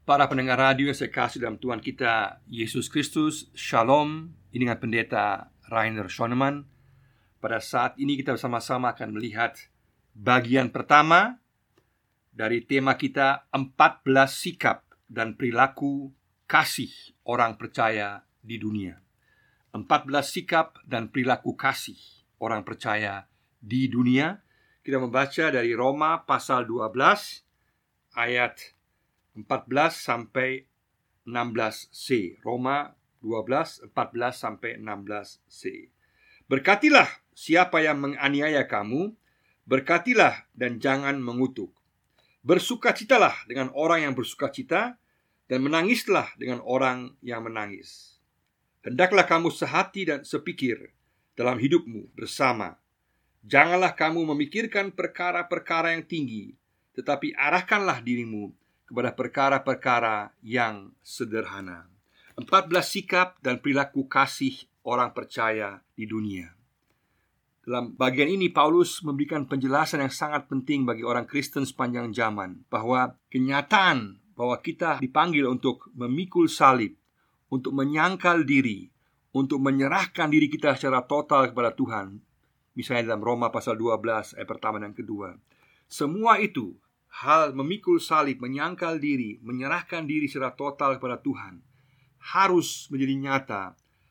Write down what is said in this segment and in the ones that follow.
Para pendengar radio yang saya kasih dalam Tuhan kita Yesus Kristus Shalom. Ini dengan pendeta Rainer Schoenemann. Pada saat ini kita bersama-sama akan melihat Bagian pertama Dari tema kita 14 sikap dan perilaku kasih orang percaya di dunia. 14 sikap dan perilaku kasih orang percaya di dunia. Kita membaca dari Roma pasal 12 Ayat 14 sampai 16c. Roma 12 14 sampai 16c. Berkatilah siapa yang menganiaya kamu, berkatilah dan jangan mengutuk. Bersukacitalah dengan orang yang bersukacita dan menangislah dengan orang yang menangis. Hendaklah kamu sehati dan sepikir dalam hidupmu bersama. Janganlah kamu memikirkan perkara-perkara yang tinggi, tetapi arahkanlah dirimu kepada perkara-perkara yang sederhana. 14 sikap dan perilaku kasih orang percaya di dunia. Dalam bagian ini Paulus memberikan penjelasan yang sangat penting bagi orang Kristen sepanjang zaman bahwa kenyataan bahwa kita dipanggil untuk memikul salib, untuk menyangkal diri, untuk menyerahkan diri kita secara total kepada Tuhan. Misalnya dalam Roma pasal 12 ayat pertama dan kedua. Semua itu hal memikul salib, menyangkal diri, menyerahkan diri secara total kepada Tuhan harus menjadi nyata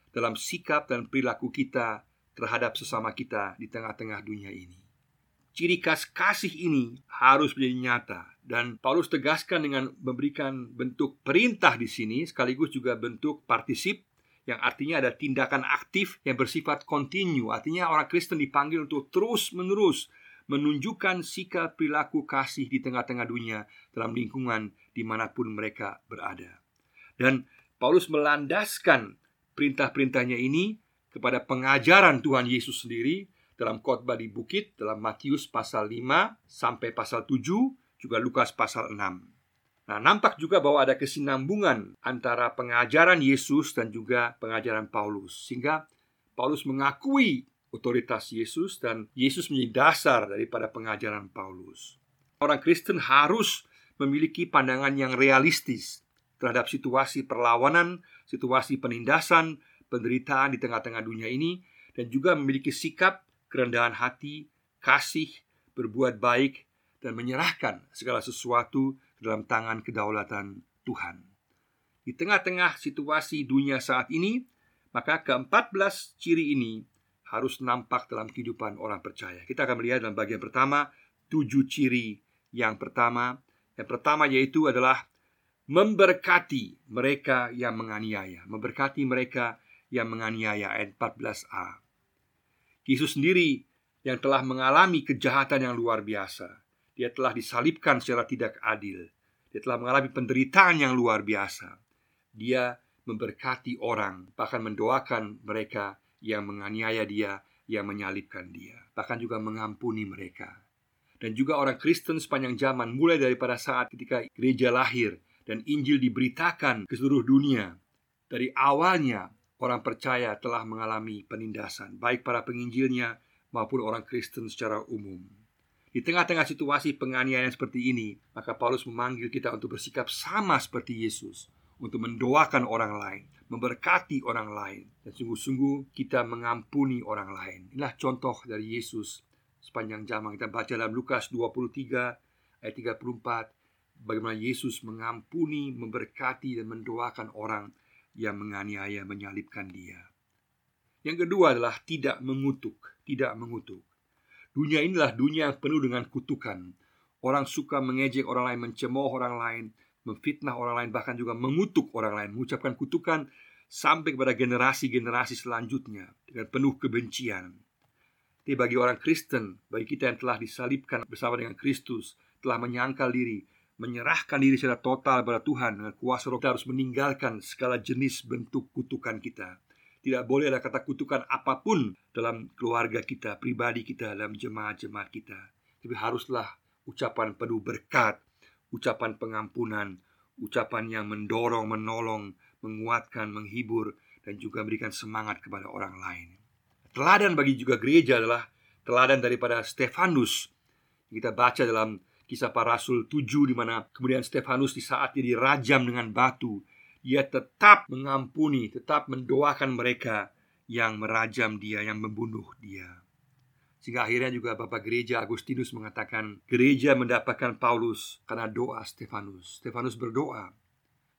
dalam sikap dan perilaku kita terhadap sesama kita di tengah-tengah dunia ini. Ciri khas kasih ini harus menjadi nyata dan Paulus tegaskan dengan memberikan bentuk perintah di sini sekaligus juga bentuk partisip yang artinya ada tindakan aktif yang bersifat kontinu. Artinya orang Kristen dipanggil untuk terus-menerus menunjukkan sikap perilaku kasih di tengah-tengah dunia dalam lingkungan di mana pun mereka berada. Dan Paulus melandaskan perintah-perintahnya ini kepada pengajaran Tuhan Yesus sendiri dalam khotbah di bukit dalam Matius pasal 5 sampai pasal 7 juga Lukas pasal 6. Nah, nampak juga bahwa ada kesinambungan antara pengajaran Yesus dan juga pengajaran Paulus sehingga Paulus mengakui otoritas Yesus dan Yesus menjadi dasar daripada pengajaran Paulus. Orang Kristen harus memiliki pandangan yang realistis terhadap situasi perlawanan, situasi penindasan, penderitaan di tengah-tengah dunia ini dan juga memiliki sikap kerendahan hati, kasih, berbuat baik dan menyerahkan segala sesuatu dalam tangan kedaulatan Tuhan. Di tengah-tengah situasi dunia saat ini, maka ke-14 ciri ini harus nampak dalam kehidupan orang percaya. Kita akan melihat dalam bagian pertama tujuh ciri yang pertama. Yang pertama yaitu adalah memberkati mereka yang menganiaya, memberkati mereka yang menganiaya ayat 14a. Yesus sendiri yang telah mengalami kejahatan yang luar biasa. Dia telah disalibkan secara tidak adil. Dia telah mengalami penderitaan yang luar biasa. Dia memberkati orang, bahkan mendoakan mereka yang menganiaya dia, yang menyalibkan dia, bahkan juga mengampuni mereka. Dan juga orang Kristen sepanjang zaman mulai daripada saat ketika gereja lahir dan Injil diberitakan ke seluruh dunia. Dari awalnya orang percaya telah mengalami penindasan, baik para penginjilnya maupun orang Kristen secara umum. Di tengah-tengah situasi penganiayaan seperti ini, maka Paulus memanggil kita untuk bersikap sama seperti Yesus, untuk mendoakan orang lain, memberkati orang lain, dan sungguh-sungguh kita mengampuni orang lain. Inilah contoh dari Yesus sepanjang zaman. Kita baca dalam Lukas 23 ayat 34 bagaimana Yesus mengampuni, memberkati dan mendoakan orang yang menganiaya, menyalibkan dia. Yang kedua adalah tidak mengutuk, tidak mengutuk. Dunia inilah dunia yang penuh dengan kutukan. Orang suka mengejek orang lain, mencemooh orang lain, memfitnah orang lain, bahkan juga mengutuk orang lain, mengucapkan kutukan sampai kepada generasi-generasi selanjutnya dengan penuh kebencian. Tapi bagi orang Kristen, bagi kita yang telah disalibkan bersama dengan Kristus, telah menyangkal diri, menyerahkan diri secara total kepada Tuhan dengan kuasa roh, kita harus meninggalkan segala jenis bentuk kutukan kita. Tidak boleh ada kata kutukan apa pun dalam keluarga kita, pribadi kita, dalam jemaat-jemaat kita. Tapi haruslah ucapan penuh berkat, ucapan pengampunan, ucapan yang mendorong, menolong, menguatkan, menghibur, dan juga memberikan semangat kepada orang lain. Teladan bagi juga gereja adalah teladan daripada Stefanus. Kita baca dalam Kisah para Rasul 7 di mana kemudian Stefanus di saat dia dirajam dengan batu, ia tetap mengampuni, tetap mendoakan mereka yang merajam dia, yang membunuh dia. Sehingga akhirnya juga Bapak Gereja Agustinus mengatakan gereja mendapatkan Paulus karena doa Stefanus. Stefanus berdoa.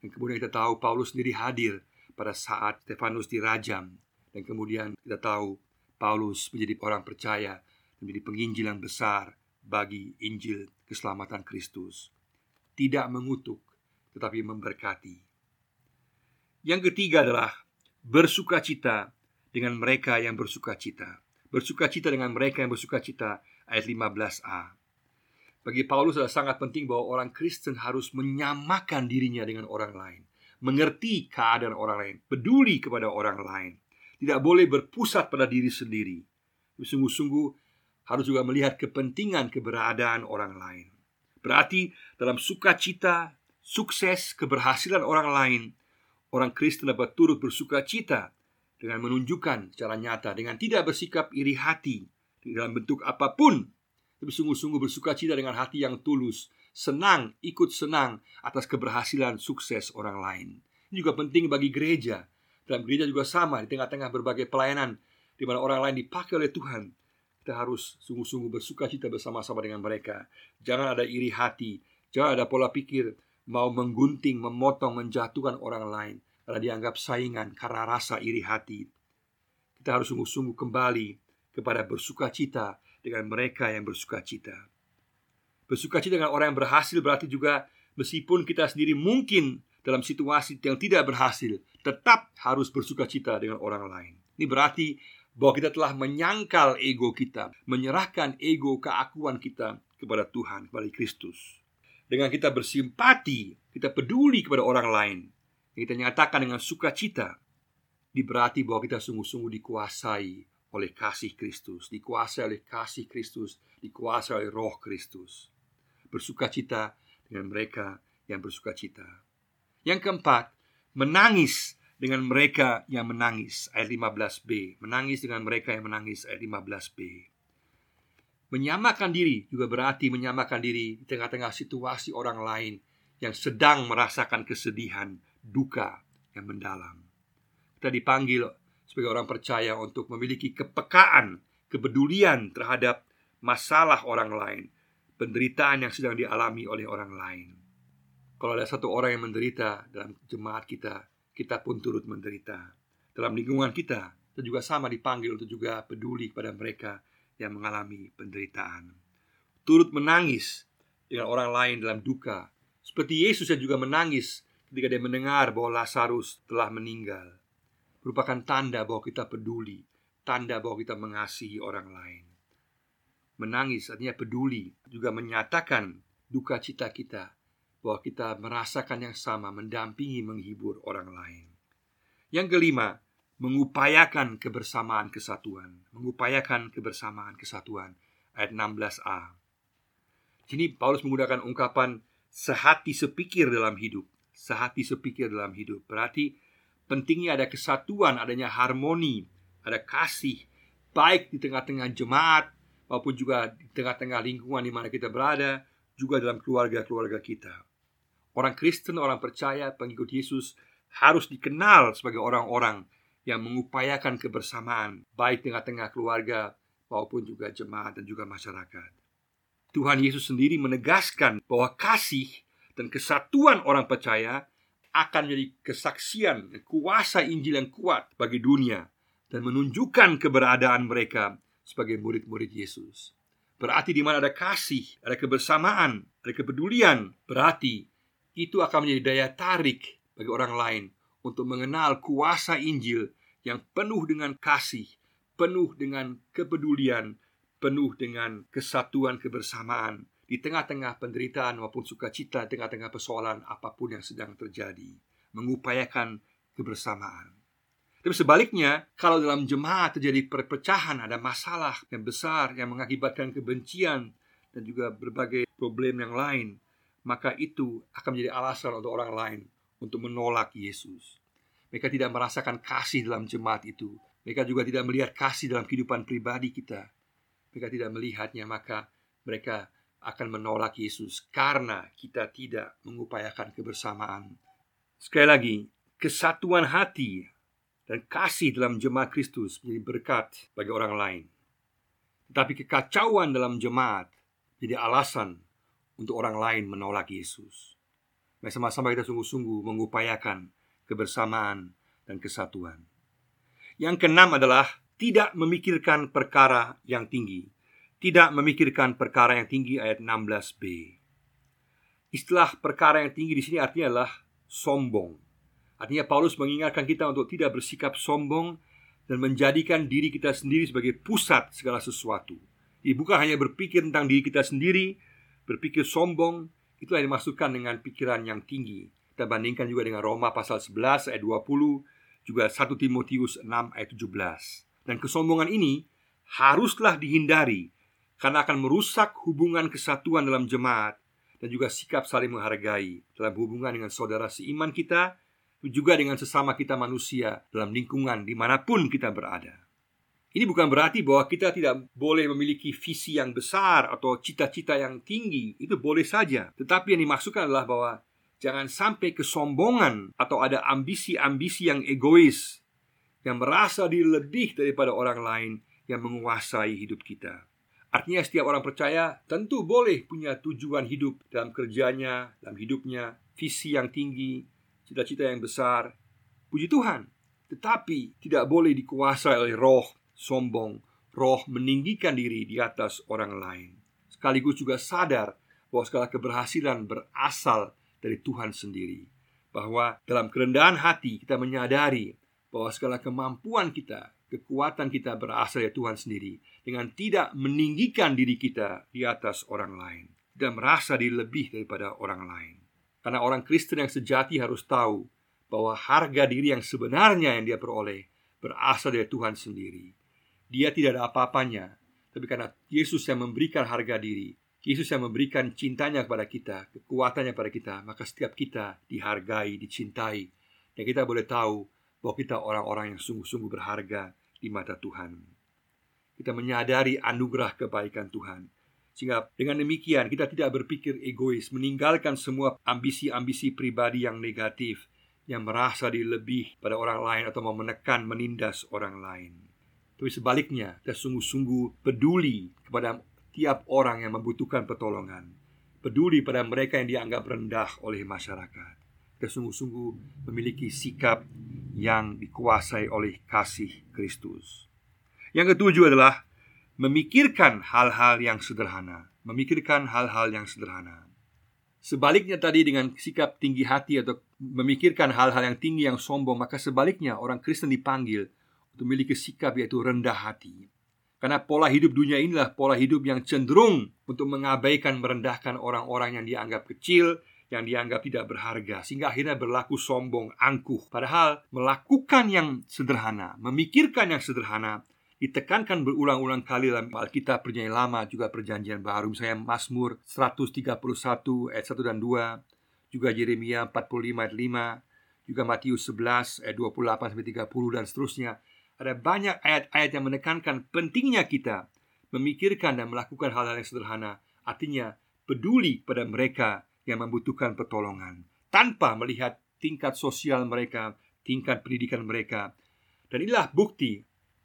Dan kemudian kita tahu Paulus sendiri hadir pada saat Stefanus dirajam. Dan kemudian kita tahu Paulus menjadi orang percaya menjadi penginjil yang besar bagi Injil keselamatan Kristus. Tidak mengutuk, tetapi memberkati. Yang ketiga adalah bersukacita dengan mereka yang bersukacita. Bersukacita dengan mereka yang bersukacita ayat 15a. Bagi Paulus adalah sangat penting bahwa orang Kristen harus menyamakan dirinya dengan orang lain, mengerti keadaan orang lain, peduli kepada orang lain, tidak boleh berpusat pada diri sendiri. Sungguh-sungguh harus juga melihat kepentingan keberadaan orang lain. Berarti dalam sukacita, sukses, keberhasilan orang lain, orang Kristen dapat turut bersukacita dengan menunjukkan secara nyata dengan tidak bersikap iri hati dalam bentuk apa pun, tapi sungguh-sungguh bersukacita dengan hati yang tulus, senang, ikut senang atas keberhasilan sukses orang lain. Ini juga penting bagi gereja. Dalam gereja juga sama di tengah-tengah berbagai pelayanan di mana orang lain dipakai oleh Tuhan kita harus sungguh-sungguh bersuka cita bersama-sama dengan mereka. Jangan ada iri hati, jangan ada pola pikir mau menggunting, memotong, menjatuhkan orang lain karena dianggap saingan karena rasa iri hati. Kita harus sungguh-sungguh kembali kepada bersuka cita dengan mereka yang bersuka cita. Bersuka cita dengan orang yang berhasil berarti juga meskipun kita sendiri mungkin dalam situasi yang tidak berhasil, tetap harus bersuka cita dengan orang lain. Ini berarti bahwa kita telah menyangkal ego kita, menyerahkan ego keakuan kita kepada Tuhan, kepada Kristus. Dengan kita bersimpati, kita peduli kepada orang lain, kita nyatakan dengan sukacita, ini berarti bahwa kita sungguh-sungguh dikuasai oleh kasih Kristus, dikuasai oleh kasih Kristus, dikuasai oleh Roh Kristus. Bersukacita dengan mereka yang bersukacita. Yang keempat, menangis dengan mereka yang menangis ayat 15b menangis dengan mereka yang menangis ayat 15b menyamakan diri juga berarti menyamakan diri di tengah-tengah situasi orang lain yang sedang merasakan kesedihan duka yang mendalam kita dipanggil sebagai orang percaya untuk memiliki kepekaan kepedulian terhadap masalah orang lain penderitaan yang sedang dialami oleh orang lain kalau ada satu orang yang menderita dalam jemaat kita kita pun turut menderita. Dalam lingkungan kita, kita juga sama dipanggil untuk juga peduli kepada mereka yang mengalami penderitaan. Turut menangis dengan orang lain dalam duka, seperti Yesus yang juga menangis ketika dia mendengar bahwa Lazarus telah meninggal. Merupakan tanda bahwa kita peduli, tanda bahwa kita mengasihi orang lain. Menangis artinya peduli, juga menyatakan duka cita kita bahwa kita merasakan yang sama, mendampingi, menghibur orang lain. Yang kelima, mengupayakan kebersamaan kesatuan, mengupayakan kebersamaan kesatuan. Ayat 16a. Sini Paulus menggunakan ungkapan sehati sepikir dalam hidup, sehati sepikir dalam hidup. Berarti pentingnya ada kesatuan, adanya harmoni, ada kasih baik di tengah-tengah jemaat maupun juga di tengah-tengah lingkungan di mana kita berada, juga dalam keluarga-keluarga kita. Orang Kristen, orang percaya, pengikut Yesus harus dikenal sebagai orang-orang yang mengupayakan kebersamaan, baik tengah-tengah keluarga maupun juga jemaat dan juga masyarakat. Tuhan Yesus sendiri menegaskan bahwa kasih dan kesatuan orang percaya akan menjadi kesaksian kuasa Injil yang kuat bagi dunia dan menunjukkan keberadaan mereka sebagai murid-murid Yesus. Berarti di mana ada kasih, ada kebersamaan, ada kepedulian, berarti itu akan menjadi daya tarik bagi orang lain untuk mengenal kuasa Injil yang penuh dengan kasih, penuh dengan kepedulian, penuh dengan kesatuan kebersamaan di tengah-tengah penderitaan maupun sukacita, tengah-tengah persoalan apa pun yang sedang terjadi, mengupayakan kebersamaan. Tapi sebaliknya, kalau dalam jemaat terjadi perpecahan, ada masalah yang besar yang mengakibatkan kebencian dan juga berbagai problem yang lain, maka itu akan menjadi alasan untuk orang lain untuk menolak Yesus. Mereka tidak merasakan kasih dalam jemaat itu. Mereka juga tidak melihat kasih dalam kehidupan pribadi kita. Mereka tidak melihatnya, maka mereka akan menolak Yesus karena kita tidak mengupayakan kebersamaan. Sekali lagi, kesatuan hati dan kasih dalam jemaat Kristus menjadi berkat bagi orang lain. Tetapi kekacauan dalam jemaat jadi alasan untuk orang lain menolak Yesus. Mari sama-sama kita sungguh-sungguh mengupayakan kebersamaan dan kesatuan. Yang keenam adalah tidak memikirkan perkara yang tinggi. Tidak memikirkan perkara yang tinggi ayat 16b. Istilah perkara yang tinggi di sini artinya adalah sombong. Artinya Paulus mengingatkan kita untuk tidak bersikap sombong dan menjadikan diri kita sendiri sebagai pusat segala sesuatu. Jadi bukan hanya berpikir tentang diri kita sendiri, berpikir sombong, itu yang dimaksudkan dengan pikiran yang tinggi. Kita bandingkan juga dengan Roma pasal 11 ayat 20, juga 1 Timotius 6 ayat 17. Dan kesombongan ini haruslah dihindari karena akan merusak hubungan kesatuan dalam jemaat dan juga sikap saling menghargai dalam hubungan dengan saudara seiman kita, juga dengan sesama kita manusia dalam lingkungan di mana pun kita berada. Ini bukan berarti bahwa kita tidak boleh memiliki visi yang besar atau cita-cita yang tinggi, itu boleh saja. Tetapi yang dimaksudkan adalah bahwa jangan sampai kesombongan atau ada ambisi-ambisi yang egois yang merasa diri lebih daripada orang lain yang menguasai hidup kita. Artinya setiap orang percaya tentu boleh punya tujuan hidup dalam kerjanya, dalam hidupnya, visi yang tinggi, cita-cita yang besar. Puji Tuhan. Tetapi tidak boleh dikuasai oleh roh sombong, roh meninggikan diri di atas orang lain. Sekaligus juga sadar bahwa segala keberhasilan berasal dari Tuhan sendiri. Bahwa dalam kerendahan hati kita menyadari bahwa segala kemampuan kita, kekuatan kita berasal dari Tuhan sendiri dengan tidak meninggikan diri kita di atas orang lain, tidak merasa diri lebih daripada orang lain. Karena orang Kristen yang sejati harus tahu bahwa harga diri yang sebenarnya yang dia peroleh berasal dari Tuhan sendiri. Dia tidak ada apa-apanya, tapi karena Yesus yang memberikan harga diri, Yesus yang memberikan cintanya kepada kita, kekuatannya kepada kita, maka setiap kita dihargai, dicintai, dan kita boleh tahu bahwa kita orang-orang yang sungguh-sungguh berharga di mata Tuhan. Kita menyadari anugerah kebaikan Tuhan. Sehingga dengan demikian kita tidak berpikir egois, meninggalkan semua ambisi-ambisi pribadi yang negatif yang merasa di lebih pada orang lain atau mau menekan, menindas orang lain. Tapi sebaliknya, kita sungguh-sungguh peduli kepada tiap orang yang membutuhkan pertolongan. Peduli pada mereka yang dianggap rendah oleh masyarakat. Kita sungguh-sungguh memiliki sikap yang dikuasai oleh kasih Kristus. Yang ketujuh adalah memikirkan hal-hal yang sederhana, memikirkan hal-hal yang sederhana. Sebaliknya tadi dengan sikap tinggi hati atau memikirkan hal-hal yang tinggi yang sombong, maka sebaliknya orang Kristen dipanggil untuk memiliki sikap yaitu rendah hati. Karena pola hidup dunia inilah pola hidup yang cenderung untuk mengabaikan merendahkan orang-orang yang dianggap kecil, yang dianggap tidak berharga sehingga akhirnya berlaku sombong, angkuh. Padahal melakukan yang sederhana, memikirkan yang sederhana ditekankan berulang-ulang kali dalam Alkitab Perjanjian Lama juga Perjanjian Baru. Misalnya Mazmur 131 ayat 1 dan 2, juga Yeremia 45 ayat 5, juga Matius 11 ayat 28 sampai 30 dan seterusnya. Ada banyak ayat-ayat yang menekankan pentingnya kita memikirkan dan melakukan hal-hal yang sederhana. Artinya peduli pada mereka yang membutuhkan pertolongan tanpa melihat tingkat sosial mereka, tingkat pendidikan mereka. Dan inilah bukti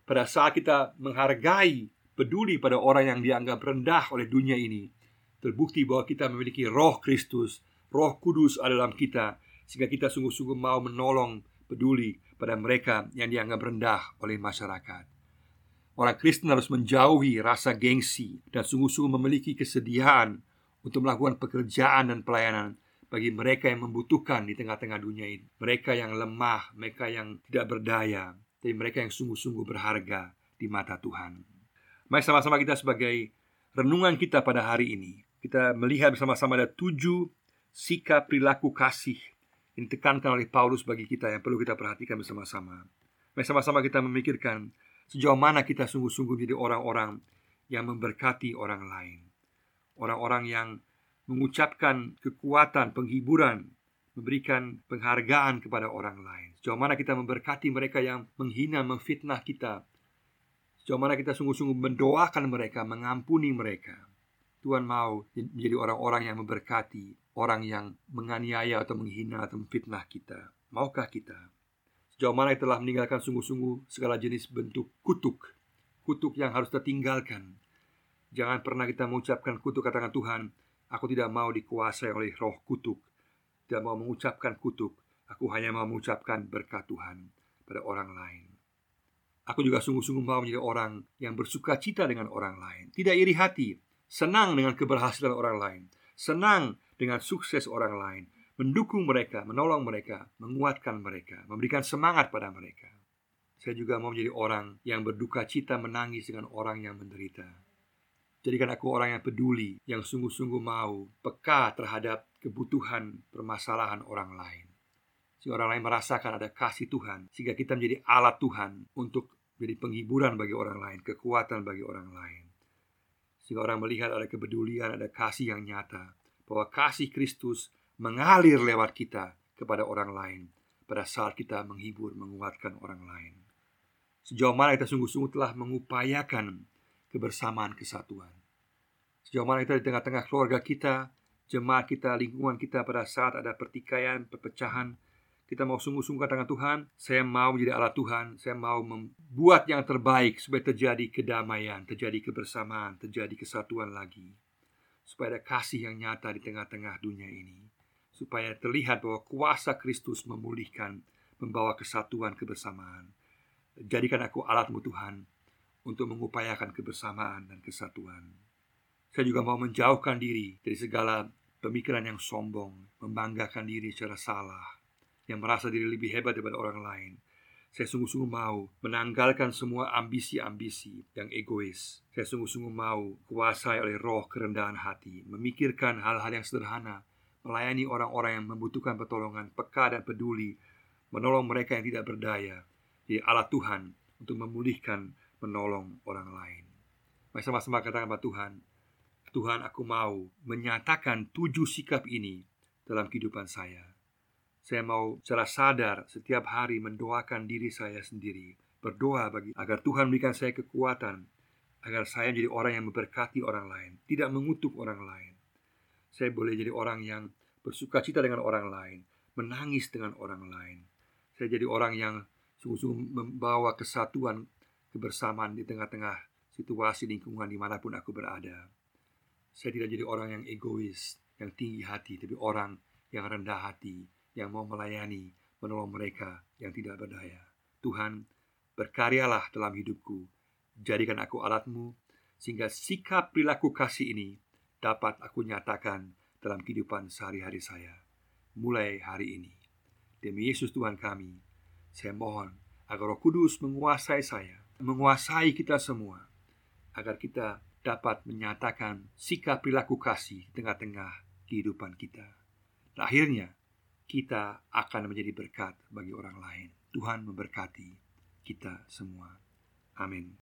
pada saat kita menghargai, peduli pada orang yang dianggap rendah oleh dunia ini, terbukti bahwa kita memiliki roh Kristus, roh kudus ada dalam kita, sehingga kita sungguh-sungguh mau menolong, peduli pada mereka yang dianggap rendah oleh masyarakat. Orang Kristen harus menjauhi rasa gengsi dan sungguh-sungguh memiliki kesediaan untuk melakukan pekerjaan dan pelayanan bagi mereka yang membutuhkan di tengah-tengah dunia ini. Mereka yang lemah, mereka yang tidak berdaya, tapi mereka yang sungguh-sungguh berharga di mata Tuhan. Mari sama-sama kita sebagai renungan kita pada hari ini, kita melihat bersama-sama ada tujuh sikap perilaku kasih yang ditekankan oleh Paulus bagi kita yang perlu kita perhatikan bersama-sama. Mari sama-sama kita memikirkan sejauh mana kita sungguh-sungguh menjadi orang-orang yang memberkati orang lain orang-orang yang mengucapkan kekuatan, penghiburan, memberikan penghargaan kepada orang lain. Sejauh mana kita memberkati mereka yang menghina, memfitnah kita. Sejauh mana kita sungguh-sungguh mendoakan mereka, mengampuni mereka. Tuhan mau menjadi orang-orang yang memberkati, orang yang menganiaya atau menghina atau memfitnah kita. Maukah kita? Sejauh mana kita telah meninggalkan sungguh-sungguh segala jenis bentuk kutuk, kutuk yang harus tertinggalkan. Jangan pernah kita mengucapkan kutuk katakan Tuhan, aku tidak mau dikuasai oleh roh kutuk, tidak mau mengucapkan kutuk, aku hanya mau mengucapkan berkat Tuhan pada orang lain. Aku juga sungguh-sungguh mau menjadi orang yang bersuka cita dengan orang lain, tidak iri hati, senang dengan keberhasilan orang lain, senang dengan sukses orang lain, mendukung mereka, menolong mereka, menguatkan mereka, memberikan semangat pada mereka. Saya juga mau menjadi orang yang berduka cita menangis dengan orang yang menderita. Jadikan aku orang yang peduli, yang sungguh-sungguh mau peka terhadap kebutuhan permasalahan orang lain. Sehingga orang lain merasakan ada kasih Tuhan, sehingga kita menjadi alat Tuhan untuk menjadi penghiburan bagi orang lain, kekuatan bagi orang lain. Sehingga orang melihat ada kepedulian, ada kasih yang nyata Bahwa kasih Kristus mengalir lewat kita kepada orang lain Pada saat kita menghibur, menguatkan orang lain Sejauh mana kita sungguh-sungguh telah mengupayakan kebersamaan kesatuan Sejauh mana kita di tengah-tengah keluarga kita Jemaat kita, lingkungan kita pada saat ada pertikaian, perpecahan kita mau sungguh-sungguh katakan Tuhan, saya mau menjadi alat Tuhan, saya mau membuat yang terbaik supaya terjadi kedamaian, terjadi kebersamaan, terjadi kesatuan lagi. Supaya ada kasih yang nyata di tengah-tengah dunia ini. Supaya terlihat bahwa kuasa Kristus memulihkan, membawa kesatuan kebersamaan. Jadikan aku alatmu Tuhan untuk mengupayakan kebersamaan dan kesatuan. Saya juga mau menjauhkan diri dari segala pemikiran yang sombong, membanggakan diri secara salah, yang merasa diri lebih hebat daripada orang lain. Saya sungguh-sungguh mau menanggalkan semua ambisi-ambisi yang egois. Saya sungguh-sungguh mau kuasai oleh roh kerendahan hati, memikirkan hal-hal yang sederhana, melayani orang-orang yang membutuhkan pertolongan, peka dan peduli, menolong mereka yang tidak berdaya. Jadi alat Tuhan untuk memulihkan, menolong orang lain. Mari sama-sama katakan kepada Tuhan, Tuhan aku mau menyatakan tujuh sikap ini dalam kehidupan saya. Saya mau secara sadar setiap hari mendoakan diri saya sendiri Berdoa bagi agar Tuhan berikan saya kekuatan Agar saya menjadi orang yang memberkati orang lain Tidak mengutuk orang lain. Saya boleh jadi orang yang bersuka cita dengan orang lain Menangis dengan orang lain. Saya jadi orang yang sungguh-sungguh membawa kesatuan Kebersamaan di tengah-tengah situasi lingkungan di mana pun aku berada Saya tidak jadi orang yang egois Yang tinggi hati Tapi orang yang rendah hati yang mau melayani, menolong mereka yang tidak berdaya. Tuhan, berkaryalah dalam hidupku, jadikan aku alatmu, sehingga sikap perilaku kasih ini dapat aku nyatakan dalam kehidupan sehari-hari saya, mulai hari ini. Demi Yesus Tuhan kami, saya mohon agar roh kudus menguasai saya, menguasai kita semua, agar kita dapat menyatakan sikap perilaku kasih di tengah-tengah kehidupan kita. Dan akhirnya, kita akan menjadi berkat bagi orang lain. Tuhan memberkati kita semua. Amin.